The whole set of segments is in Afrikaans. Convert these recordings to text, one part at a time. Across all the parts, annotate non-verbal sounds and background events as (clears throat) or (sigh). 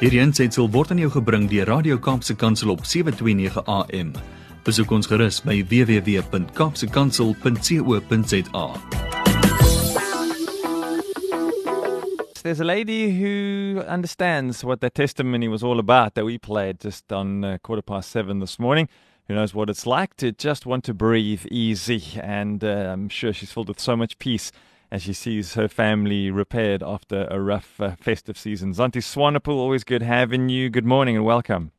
Hierdie aanseit word aan jou gebring deur Radio Kaapse Kansel op 7:29 AM. Besoek ons gerus by www.kapsekansel.co.za. There's a lady who understands what that testimony was all about that we played just on uh, quarter past seven this morning. Who knows what it's like to just want to breathe easy. And uh, I'm sure she's filled with so much peace as she sees her family repaired after a rough uh, festive season. Zanti Swanepoel, always good having you. Good morning and welcome.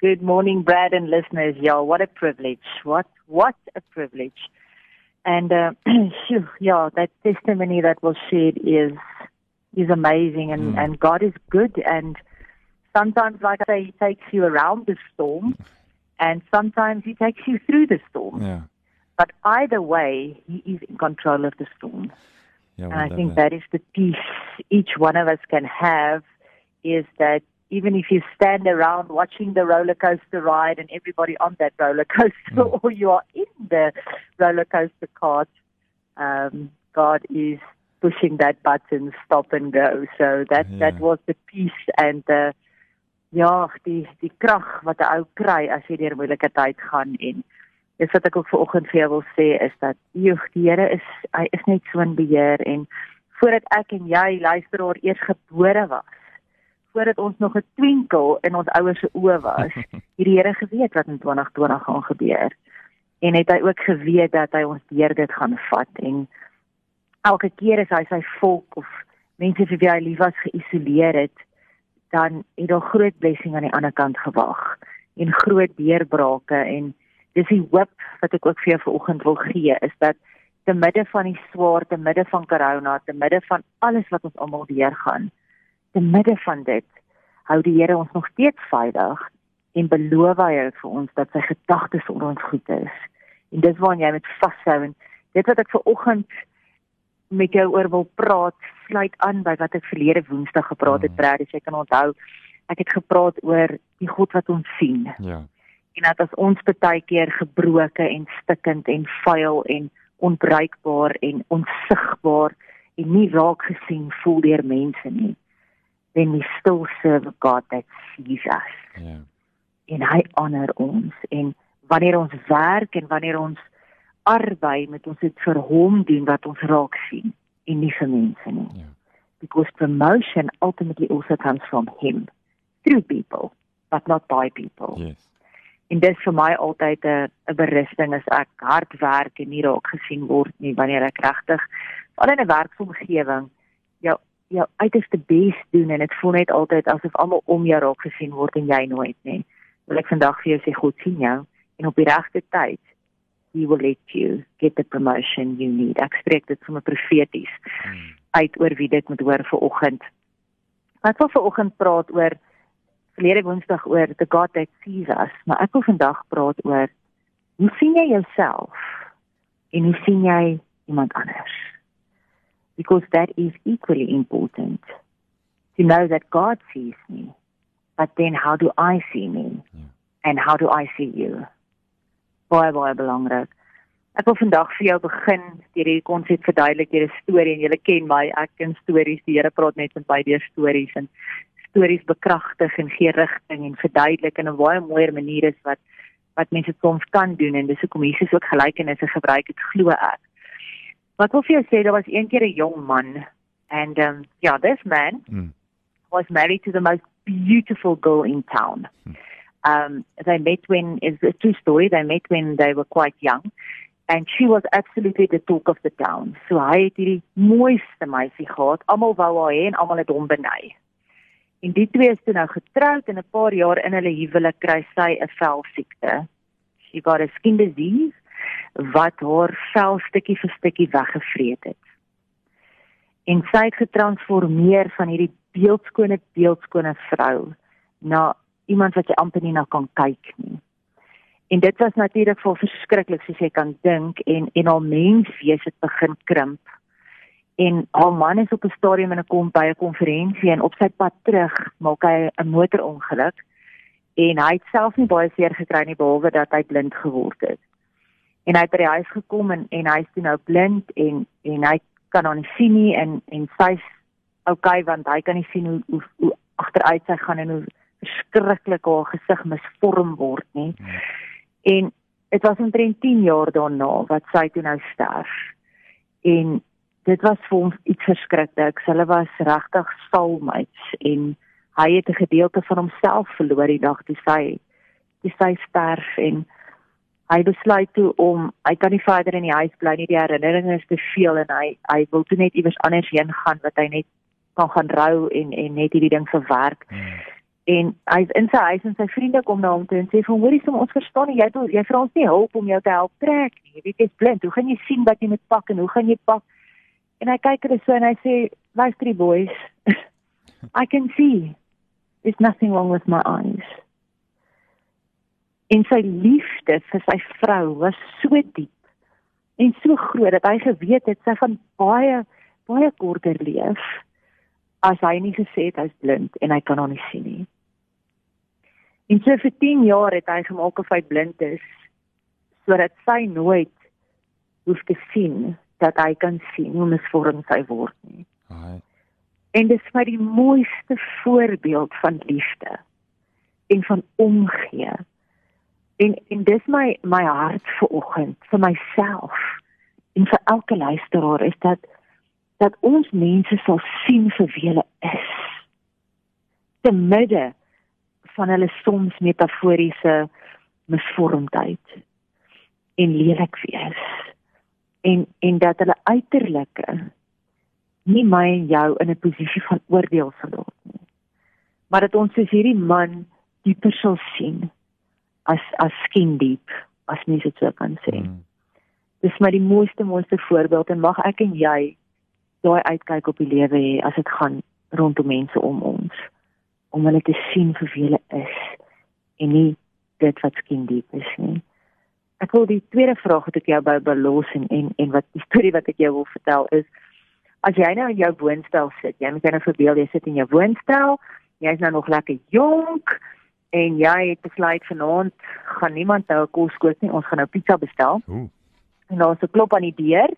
Good morning, Brad and listeners. Yeah, what a privilege. What what a privilege. And uh, (clears throat) yeah, that testimony that was shared is is amazing and, mm. and God is good and sometimes like I say he takes you around the storm (laughs) and sometimes he takes you through the storm. Yeah. But either way, he is in control of the storm. Yeah, and I think that. that is the peace each one of us can have is that even if you stand around watching the roller coaster ride and everybody on that roller (laughs) coaster mm. or you are in the roller coaster cart, um, God is pushing that button, stop and go. So that Yeah. that was the peace and the ja, die die krag wat 'n ou kry as jy deur moeilike tyd gaan en dis wat ek ook vanoggend vir jou wil sê is dat joh, die Here is hy is net so in beheer en voordat ek en jy luisteraar eers gebore was, voordat ons nog 'n twinkel in ons ouers se oë was, (laughs) het die Here geweet wat in 2020 gaan gebeur. En het hy ook geweet dat hy ons deur dit gaan vat en elke keer as hy sy volk of mense vir wie hy lief was geïsoleer het, dan het daar groot blessing aan die ander kant gewag en groot deurbrake en dis die hoop wat ek ook vir jou vanoggend wil gee is dat te midde van die swaar, te midde van corona, te midde van alles wat ons almal deurgaan, te midde van dit hou die Here ons nog steeds veilig en beloof hy vir ons dat sy gedagtes oor ons goed is. En dis waaraan jy met vashou en dit wat ek vanoggend met jou oor wil praat, sluit aan by wat ek verlede Woensdag gepraat het, Mm. Brad, as jy kan onthou. Ek het gepraat oor die God wat ons sien Ja. En dat as ons baie keer gebroke en stikkend en vuil en onbruikbaar en onsigbaar en nie raak gesien voel deur mense nie then we still serve a God that sees us Ja. en hy honor ons en wanneer ons werk en wanneer ons arbei met ons dit vir hom doen wat ons raak sien en nie vir mense nie Ja. because promotion ultimately also comes from him through people but not by people Yes. En dis vir my altyd 'n 'n berusting as ek hard werk en nie raak gesien word nie wanneer ek regtig al in 'n werksomgewing jou jou uiterste bes doen en dit voel net altyd asof almal om jou raak gesien word en jy nooit nie. Wil ek vandag vir jou sê God sien jou en op die regte tyd he will let you get the promotion you need. Ek spreek dit sommer profeties Mm. uit oor wie dit moet hoor vir oggend. Ek wil vir oggend praat oor verlede Woensdag oor the God that sees us, maar ek wil vandag praat oor hoe sien jy jouself en hoe sien jy iemand anders? Because that is equally important to know that God sees me, but then how do I see me? Ja. And how do I see you? Baie baie belangrik. Ek wil vandag vir jou begin deur hierdie konsep verduidelik deur 'n storie en julle ken my, ek ken stories. Die Here praat net met my deur stories en stories bekragtig en gee rigting en verduidelik in 'n baie mooier manier is wat wat mense soms kan doen en dis hoekom Jesus ook gelykenisse gebruik het glo ek. Wat wil vir jou sê daar was een keer 'n jong man and um yeah, this man Mm. was married to the most beautiful girl in town. Um, they met when it's a true story. They met when they were quite young, and she was absolutely the talk of the town. So hy het hierdie mooiste meisie gehad. Almal wou haar hê en almal het hom benei. En die twee is toe nou getroud en 'n paar jaar in hulle huwelik kry sy 'n velsiekte. She got a skin disease wat haar vel stukkie vir stukkie weggevreet het. En sy het getransformeer van hierdie beeldskone beeldskone vrou na iemand wat jy amper nie na kan kyk nie. En dit was natuurlik vir verskriklik soos jy kan dink en en haar menswees het begin krimp. En haar man is op 'n stadium in 'n kom by 'n konferensie en op sy pad terug maak hy 'n motorongeluk en hy het self nie baie seer gekry nie behalwe dat hy blind geword het. En hy het by die huis gekom en en hy's toe nou blind en en hy kan hom nie sien nie en en sy's okay want hy kan nie sien hoe hoe, hoe agteruit sy gaan en hoe verskriklik haar gesig misvorm word nie. Hmm. En dit was omtrent 10 jaar daarna wat sy toe nou sterf. En dit was vir hom iets verskrikliks. Hulle was regtig soulmates en hy het 'n gedeelte van homself verloor die dag toe sy toe sy sterf en hy besluit toe om hy kan nie verder in die huis bly nie die herinneringe is te veel en hy hy wil toe net iewers anders heen gaan wat hy net kan gaan rou en en net hierdie ding verwerk. Hmm. En hy in sy huis en sy vriende kom na hom toe en sê van hoorie som ons verstaan nie jy jy vra ons nie hulp om jou te help trek nie. Jy weet jy's blind. Hoe gaan jy sien wat jy moet pak en hoe gaan jy pak? En hy kyk hulle so en hy sê luister die boys. (laughs) I can see. There's nothing wrong with my eyes. En sy liefde vir sy vrou was so diep en so groot dat hy geweet het sy gaan baie baie korter leef as hy nie gesê het hy's blind en hy kan hom nie sien nie. En so vir 10 jaar het hy gemaak of hy blind is sodat sy nooit hoef te sien dat hy kan sien hoe misvorm sy word nie. Ai. En dit is vir die mooiste voorbeeld van liefde en van omgee. En en dis my my hart vir oggend vir myself en vir elke luisteraar is dat dat ons mense sal sien vir wie hulle is. Te midde van hulle soms metaforiese misvormdheid en lelik wees en en dat hulle uiterlike nie my en jou in 'n posisie van oordeel sal laat nie. Maar dat ons soos hierdie man dieper sal sien as as skin diep, as mens dit so kan sê. Mm. Dis maar die mooiste mooiste voorbeeld en mag ek en jy daai uitkyk op die lewe hê as dit gaan rondom mense om ons om hulle te sien vir wie hulle is en nie dit wat skin diep is nie. Ek wil die tweede vraag wat ek jou by belos en en en wat die storie wat ek jou wil vertel is as jy nou in jou woonstel sit, jy moet nou verbeel jy sit in jou woonstel, jy's nou nog lekker jonk en jy het besluit vanaand gaan niemand nou 'n kos kook nie, ons gaan nou pizza bestel. Ooh. En daar's 'n klop aan die deur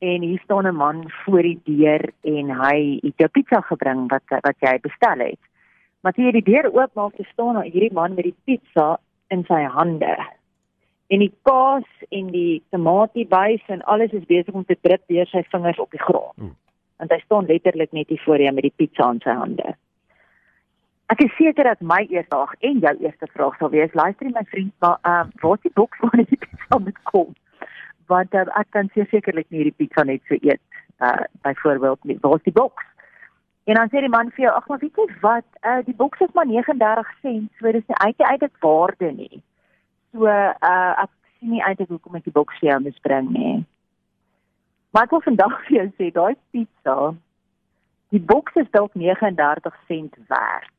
en hier staan 'n man voor die deur en hy het jou pizza gebring wat wat jy bestel het. Maar toe jy die deur oopmaak, staan daar hierdie man met die pizza in sy hande en die kaas en die tomatiebuis en alles is besig om te drup deur sy vingers op die grond. Mm. En hy staan letterlik net hier voor hom met die pizza in sy hande. Ek is seker dat my eerste vraag en jou eerste vraag sal wees, luister my vriend, maar ehm uh, waar is die boks waar die pizza moet kom? Want uh, ek kan sekerlik nie hierdie pizza net so eet uh byvoorbeeld. Waar is die boks? En dan sê die man vir jou, ag maar weet jy wat, uh die boks is maar 39 sent, so dis nie eintlik eintlik waarde nie. So uh ek sien nie eintlik hoekom ek die boks vir jou moet bring nie. Maar ek wil vandag vir jou sê daai pizza die boks is dalk 39 sent werd.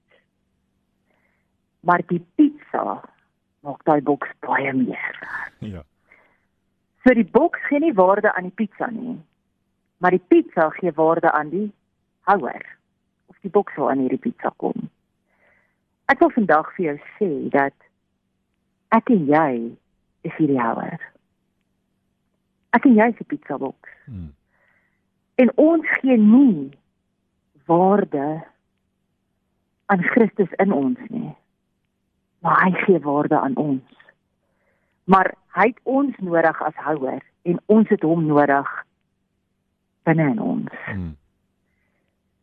Maar die pizza maak daai boks baie meer. Ja. So die boks gee nie waarde aan die pizza nie. Maar die pizza gee waarde aan die houer of die boks waar aan hierdie pizza kom. Ek wil vandag vir jou sê dat ek en jy is hierdie houer. Ek en jy is die pizza box. Hmm. En ons gee nie waarde aan Christus in ons nie. Maar hy gee waarde aan ons. Maar hy het ons nodig as houer en ons het hom nodig binne in ons. Hmm.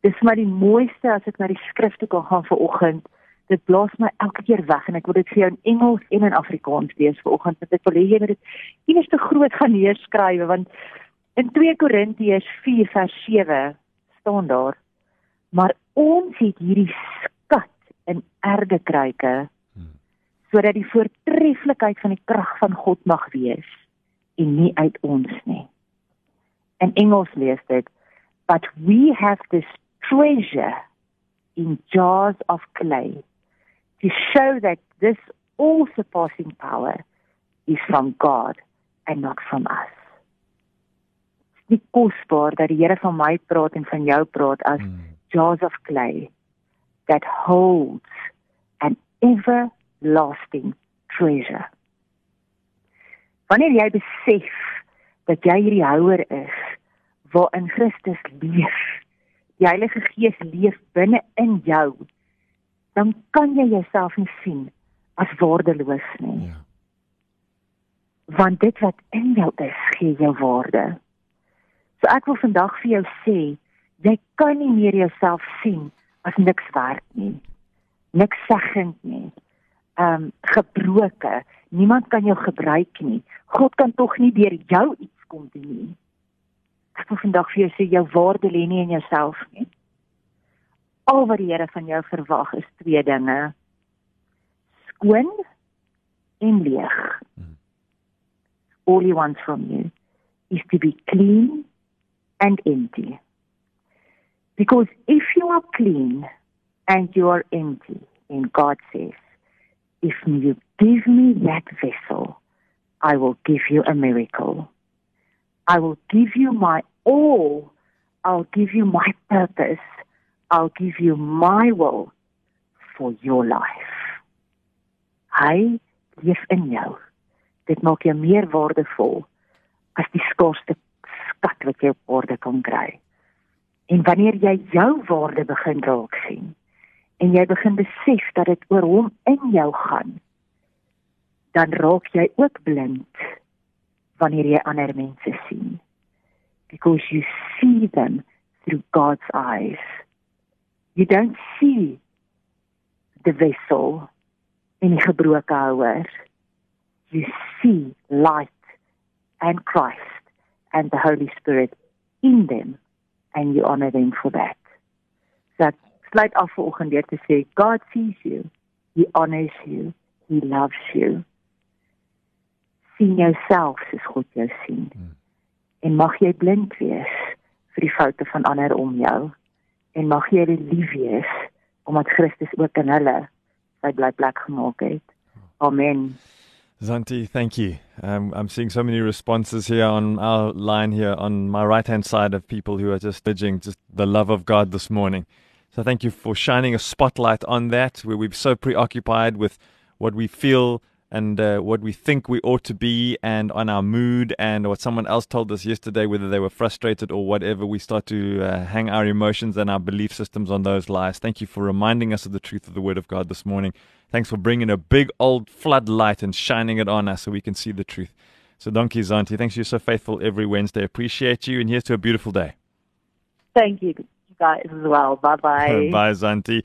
Dis maar die mooiste as ek na die skrifte kan gaan vir oggend dit blaas my elke keer weg en ek wil dit vir jou in Engels en in Afrikaans lees vanoggend want ek wil hê jy moet dit iewers te groot gaan neerskryf want in 2 Korintiërs 4 vers 7 staan daar maar ons het hierdie skat in erge kruike sodat die voortreffelikheid van die krag van God mag wees en nie uit ons nie. In Engels lees dit but we have this treasure in jars of clay to show that this all surpassing power is from God and not from us. Dit is kosbaar dat die Here van my praat en van jou praat as mm. jars of clay that holds an everlasting treasure. Wanneer jy besef dat jy hierdie houer is waarin Christus leef, die Heilige Gees leef binne in jou dan kan jy jouself nie sien as waardeloos nie. Ja. Want dit wat in jou is, gee jou waarde. So ek wil vandag vir jou sê, jy kan nie meer jouself sien as niks werd nie. Niks seggend nie. Ehm um, gebroke. Niemand kan jou gebruik nie. God kan tog nie deur jou iets kom doen nie. Ek wil vandag vir jou sê jou waarde lê nie in jouself nie. Al wat die Here van jou verwag is twee dinge. Skoon en leeg. Hmm. All he wants from you is to be clean and empty. Because if you are clean and you are empty, and God says, if you give me that vessel, I will give you a miracle. I will give you my all. I'll give you my purpose. I'll give you my will for your life. Hy leef in jou. Dit maak jou meer waardevol as die skaarsste skat wat jy op aarde kan kry. En wanneer jy jou waarde begin raak sien en jy begin besef dat dit oor hom in jou gaan, dan raak jy ook blind wanneer jy ander mense sien. Because you see them through God's eyes. You don't see the vessel in die gebroke houer. You see light and Christ and the Holy Spirit in them and you honor them for that. So sluit af vanoggend deur te sê God sees you. He honors you. He loves you. Sien jouself soos God jou sien. Hmm. En mag jy blind wees vir die foute van ander om jou en mag jy lief wees omdat Christus ook in hulle sy blyplek gemaak het. Amen. Zanti, thank you. Um, I'm seeing so many responses here on our line here on my right hand side of people who are just urging just the love of God this morning. So thank you for shining a spotlight on that, where we're so preoccupied with what we feel and uh, what we think we ought to be, and on our mood, and what someone else told us yesterday, whether they were frustrated or whatever. We start to uh, hang our emotions and our belief systems on those lies. Thank you for reminding us of the truth of the Word of God this morning. Thanks for bringing a big old floodlight and shining it on us so we can see the truth. So, Donkey Zanti, thanks you're so faithful every Wednesday. Appreciate you, and here's to a beautiful day. Thank you guys as well. Bye bye. (laughs) bye, Zanti.